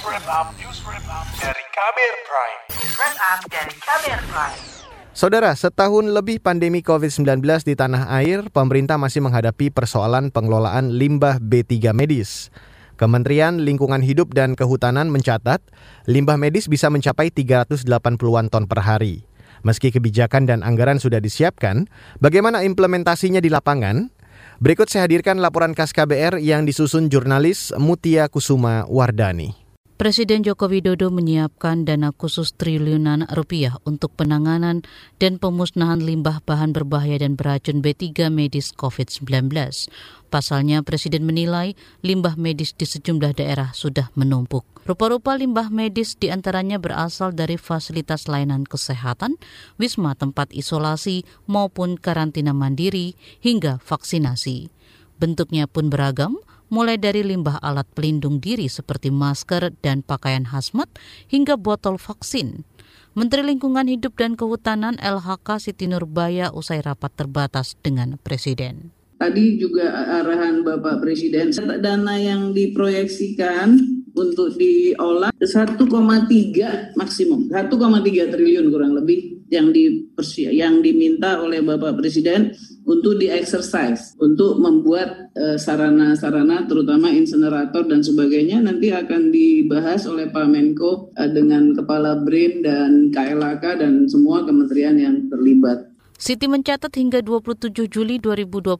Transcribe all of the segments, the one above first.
dari Kamer Prime. Saudara, setahun lebih pandemi COVID-19 di tanah air, pemerintah masih menghadapi persoalan pengelolaan limbah B3 medis. Kementerian Lingkungan Hidup dan Kehutanan mencatat, limbah medis bisa mencapai 380-an ton per hari. Meski kebijakan dan anggaran sudah disiapkan, bagaimana implementasinya di lapangan? Berikut saya hadirkan laporan khas KBR yang disusun jurnalis Mutia Kusuma Wardani. Presiden Joko Widodo menyiapkan dana khusus triliunan rupiah untuk penanganan dan pemusnahan limbah bahan berbahaya dan beracun B3 medis COVID-19. Pasalnya, Presiden menilai limbah medis di sejumlah daerah sudah menumpuk. Rupa-rupa limbah medis di antaranya berasal dari fasilitas layanan kesehatan, wisma tempat isolasi, maupun karantina mandiri, hingga vaksinasi. Bentuknya pun beragam, mulai dari limbah alat pelindung diri seperti masker dan pakaian hazmat, hingga botol vaksin. Menteri Lingkungan Hidup dan Kehutanan LHK Siti Nurbaya usai rapat terbatas dengan Presiden. Tadi juga arahan Bapak Presiden, dana yang diproyeksikan untuk diolah 1,3 maksimum, 1,3 triliun kurang lebih yang di yang diminta oleh Bapak Presiden untuk di exercise untuk membuat sarana-sarana uh, terutama insenerator dan sebagainya nanti akan dibahas oleh Pak Menko uh, dengan Kepala BRIN dan KLHK dan semua kementerian yang terlibat. Siti mencatat hingga 27 Juli 2021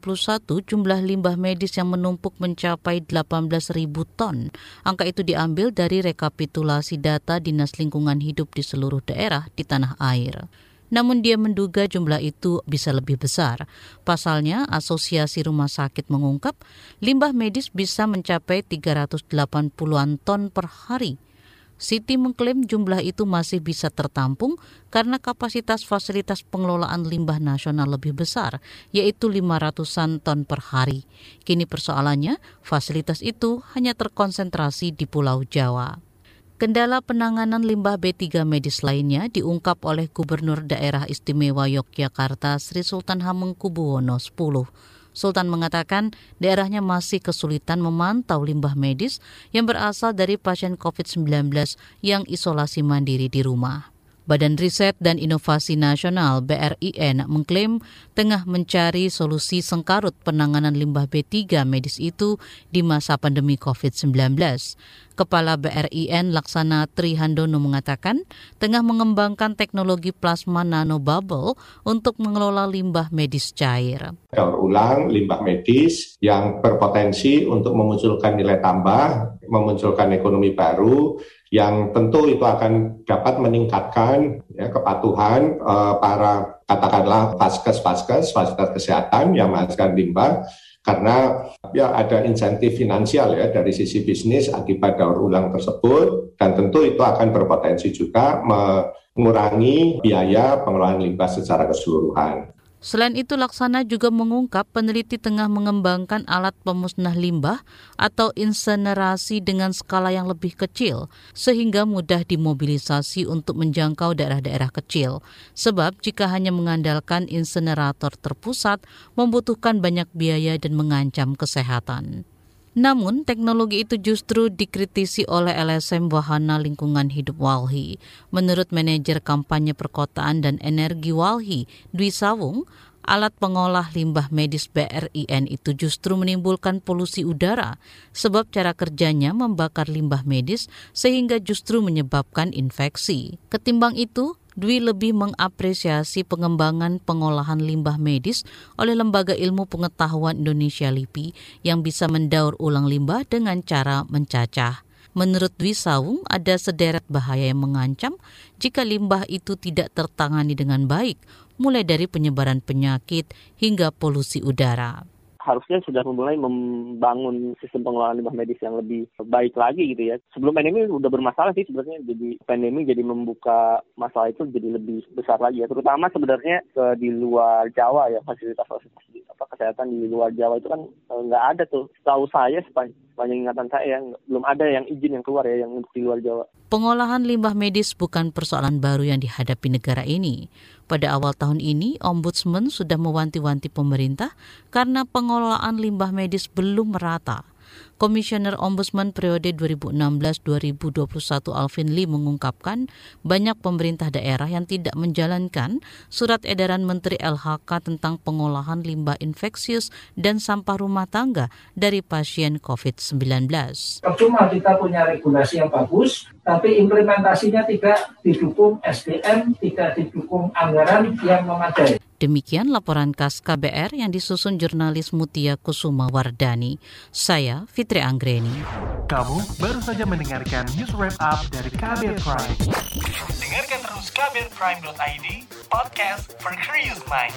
jumlah limbah medis yang menumpuk mencapai 18.000 ton. Angka itu diambil dari rekapitulasi data Dinas Lingkungan Hidup di seluruh daerah di tanah air. Namun dia menduga jumlah itu bisa lebih besar. Pasalnya, Asosiasi Rumah Sakit mengungkap limbah medis bisa mencapai 380-an ton per hari. Siti mengklaim jumlah itu masih bisa tertampung karena kapasitas fasilitas pengelolaan limbah nasional lebih besar, yaitu 500-an ton per hari. Kini persoalannya, fasilitas itu hanya terkonsentrasi di Pulau Jawa. Kendala penanganan limbah B3 medis lainnya diungkap oleh Gubernur Daerah Istimewa Yogyakarta Sri Sultan Hamengkubuwono X. Sultan mengatakan daerahnya masih kesulitan memantau limbah medis yang berasal dari pasien COVID-19 yang isolasi mandiri di rumah. Badan Riset dan Inovasi Nasional BRIN mengklaim tengah mencari solusi sengkarut penanganan limbah B3 medis itu di masa pandemi COVID-19. Kepala BRIN Laksana Trihandono mengatakan tengah mengembangkan teknologi plasma nanobubble untuk mengelola limbah medis cair. Daur ulang limbah medis yang berpotensi untuk memunculkan nilai tambah, memunculkan ekonomi baru, yang tentu itu akan dapat meningkatkan ya, kepatuhan uh, para katakanlah vaskes-vaskes, fasilitas kesehatan yang menghasilkan limbah karena ya ada insentif finansial ya dari sisi bisnis akibat daur ulang tersebut dan tentu itu akan berpotensi juga mengurangi biaya pengelolaan limbah secara keseluruhan. Selain itu, Laksana juga mengungkap peneliti tengah mengembangkan alat pemusnah limbah atau insenerasi dengan skala yang lebih kecil, sehingga mudah dimobilisasi untuk menjangkau daerah-daerah kecil. Sebab jika hanya mengandalkan insenerator terpusat, membutuhkan banyak biaya dan mengancam kesehatan. Namun, teknologi itu justru dikritisi oleh LSM Wahana Lingkungan Hidup Walhi. Menurut manajer kampanye perkotaan dan energi Walhi, Dwi Sawung, alat pengolah limbah medis BRIN itu justru menimbulkan polusi udara sebab cara kerjanya membakar limbah medis sehingga justru menyebabkan infeksi. Ketimbang itu, Dwi lebih mengapresiasi pengembangan pengolahan limbah medis oleh Lembaga Ilmu Pengetahuan Indonesia LIPI yang bisa mendaur ulang limbah dengan cara mencacah. Menurut Dwi Sawung, ada sederet bahaya yang mengancam jika limbah itu tidak tertangani dengan baik, mulai dari penyebaran penyakit hingga polusi udara harusnya sudah memulai membangun sistem pengelolaan limbah medis yang lebih baik lagi gitu ya. Sebelum pandemi udah bermasalah sih sebenarnya jadi pandemi jadi membuka masalah itu jadi lebih besar lagi ya. Terutama sebenarnya ke di luar Jawa ya fasilitas-fasilitas apa kesehatan di luar Jawa itu kan eh, nggak ada tuh. Tahu saya sepanjang, ingatan saya yang belum ada yang izin yang keluar ya yang di luar Jawa. Pengolahan limbah medis bukan persoalan baru yang dihadapi negara ini. Pada awal tahun ini, Ombudsman sudah mewanti-wanti pemerintah karena pengelolaan limbah medis belum merata. Komisioner Ombudsman periode 2016-2021 Alvin Lee mengungkapkan banyak pemerintah daerah yang tidak menjalankan surat edaran Menteri LHK tentang pengolahan limbah infeksius dan sampah rumah tangga dari pasien COVID-19. Percuma kita punya regulasi yang bagus, tapi implementasinya tidak didukung SDM, tidak didukung anggaran yang memadai. Demikian laporan khas KBR yang disusun jurnalis Mutia Kusuma Wardani. Saya Fitri Anggreni. Kamu baru saja mendengarkan news wrap up dari KBR Prime. Dengarkan terus kbrprime.id, podcast for curious mind.